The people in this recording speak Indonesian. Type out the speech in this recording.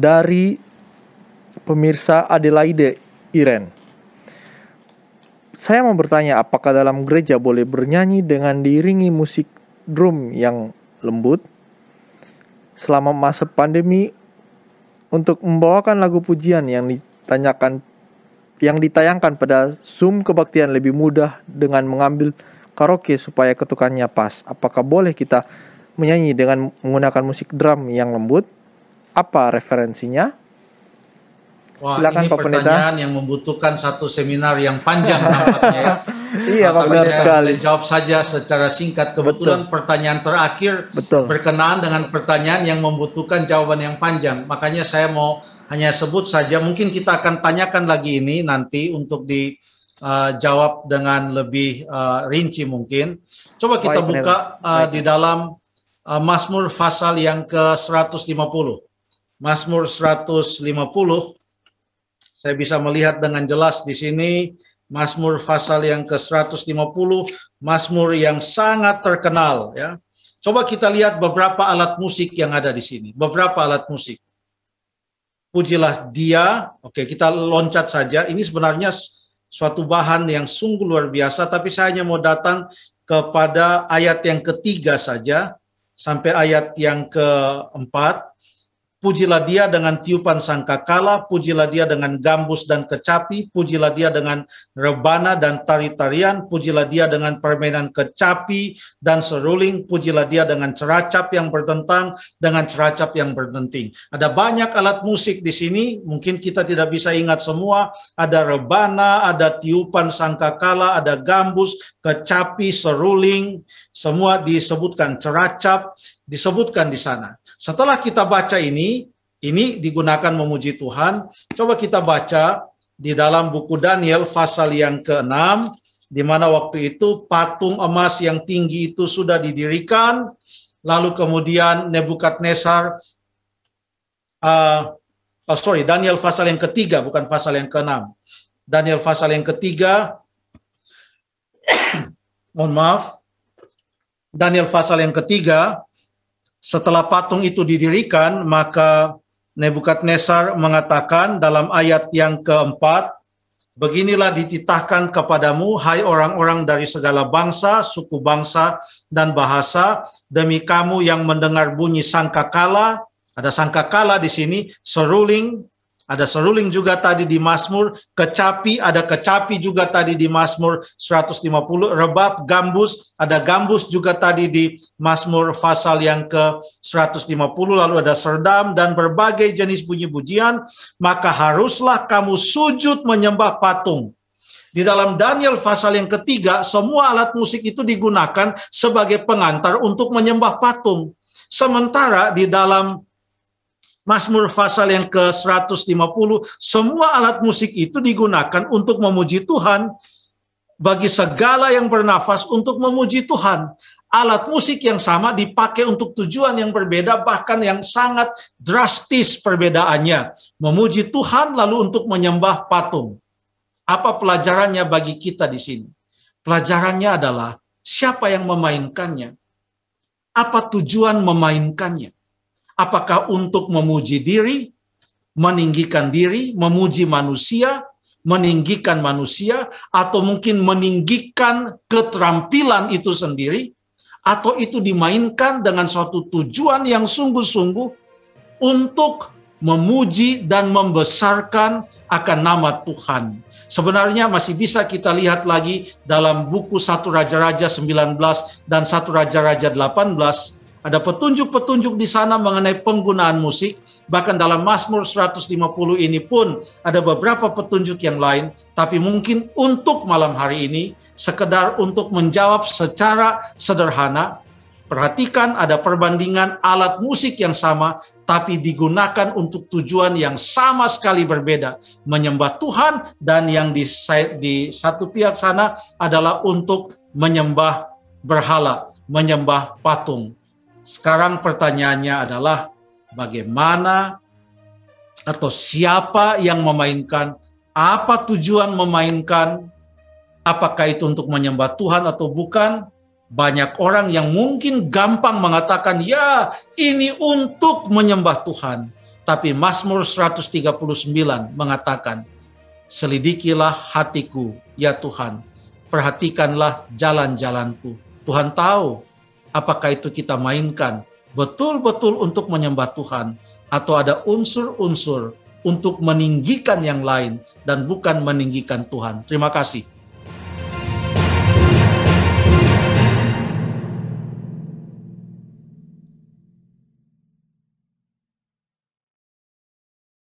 dari pemirsa Adelaide Iren. Saya mau bertanya apakah dalam gereja boleh bernyanyi dengan diiringi musik drum yang lembut selama masa pandemi untuk membawakan lagu pujian yang ditanyakan yang ditayangkan pada Zoom kebaktian lebih mudah dengan mengambil karaoke supaya ketukannya pas. Apakah boleh kita menyanyi dengan menggunakan musik drum yang lembut? Apa referensinya? Wah, Silakan ini Pak pertanyaan Pendeta. yang membutuhkan satu seminar yang panjang nampaknya ya. iya, Pak benar sekali. Jawab saja secara singkat. Kebetulan Betul. pertanyaan terakhir Betul. berkenaan dengan pertanyaan yang membutuhkan jawaban yang panjang. Makanya saya mau hanya sebut saja. Mungkin kita akan tanyakan lagi ini nanti untuk dijawab uh, dengan lebih uh, rinci mungkin. Coba kita Baik, buka uh, di dalam uh, Mazmur pasal yang ke 150. Mazmur 150 saya bisa melihat dengan jelas di sini Mazmur pasal yang ke-150, Mazmur yang sangat terkenal ya. Coba kita lihat beberapa alat musik yang ada di sini, beberapa alat musik. Pujilah dia, oke kita loncat saja. Ini sebenarnya suatu bahan yang sungguh luar biasa, tapi saya hanya mau datang kepada ayat yang ketiga saja, sampai ayat yang keempat. Pujilah dia dengan tiupan sangkakala, pujilah dia dengan gambus dan kecapi, pujilah dia dengan rebana dan tari-tarian, pujilah dia dengan permainan kecapi dan seruling, pujilah dia dengan ceracap yang bertentang, dengan ceracap yang berdenting. Ada banyak alat musik di sini, mungkin kita tidak bisa ingat semua. Ada rebana, ada tiupan sangkakala, ada gambus, kecapi, seruling, semua disebutkan ceracap, disebutkan di sana. Setelah kita baca ini, ini digunakan memuji Tuhan. Coba kita baca di dalam buku Daniel pasal yang ke-6 di mana waktu itu patung emas yang tinggi itu sudah didirikan, lalu kemudian Nebukadnezar uh, oh sorry, Daniel pasal yang ketiga bukan pasal yang ke-6. Daniel pasal yang ketiga mohon maaf. Daniel pasal yang ketiga setelah patung itu didirikan, maka Nebukadnezar mengatakan dalam ayat yang keempat, Beginilah dititahkan kepadamu, hai orang-orang dari segala bangsa, suku bangsa, dan bahasa, demi kamu yang mendengar bunyi sangkakala, ada sangkakala di sini, seruling, ada seruling juga tadi di Mazmur, kecapi, ada kecapi juga tadi di Mazmur 150, rebab, gambus, ada gambus juga tadi di Mazmur pasal yang ke 150, lalu ada serdam dan berbagai jenis bunyi pujian, maka haruslah kamu sujud menyembah patung. Di dalam Daniel pasal yang ketiga, semua alat musik itu digunakan sebagai pengantar untuk menyembah patung. Sementara di dalam Mazmur pasal yang ke-150, semua alat musik itu digunakan untuk memuji Tuhan bagi segala yang bernafas untuk memuji Tuhan. Alat musik yang sama dipakai untuk tujuan yang berbeda, bahkan yang sangat drastis perbedaannya. Memuji Tuhan lalu untuk menyembah patung. Apa pelajarannya bagi kita di sini? Pelajarannya adalah siapa yang memainkannya? Apa tujuan memainkannya? Apakah untuk memuji diri, meninggikan diri, memuji manusia, meninggikan manusia, atau mungkin meninggikan keterampilan itu sendiri, atau itu dimainkan dengan suatu tujuan yang sungguh-sungguh untuk memuji dan membesarkan akan nama Tuhan. Sebenarnya masih bisa kita lihat lagi dalam buku satu Raja-Raja 19 dan satu Raja-Raja 18 ada petunjuk-petunjuk di sana mengenai penggunaan musik. Bahkan dalam Mazmur 150 ini pun ada beberapa petunjuk yang lain. Tapi mungkin untuk malam hari ini, sekedar untuk menjawab secara sederhana, perhatikan ada perbandingan alat musik yang sama, tapi digunakan untuk tujuan yang sama sekali berbeda. Menyembah Tuhan dan yang di, di satu pihak sana adalah untuk menyembah berhala, menyembah patung. Sekarang pertanyaannya adalah bagaimana atau siapa yang memainkan, apa tujuan memainkan, apakah itu untuk menyembah Tuhan atau bukan. Banyak orang yang mungkin gampang mengatakan, ya ini untuk menyembah Tuhan. Tapi Mazmur 139 mengatakan, Selidikilah hatiku, ya Tuhan, perhatikanlah jalan-jalanku. Tuhan tahu apakah itu kita mainkan betul-betul untuk menyembah Tuhan atau ada unsur-unsur untuk meninggikan yang lain dan bukan meninggikan Tuhan. Terima kasih.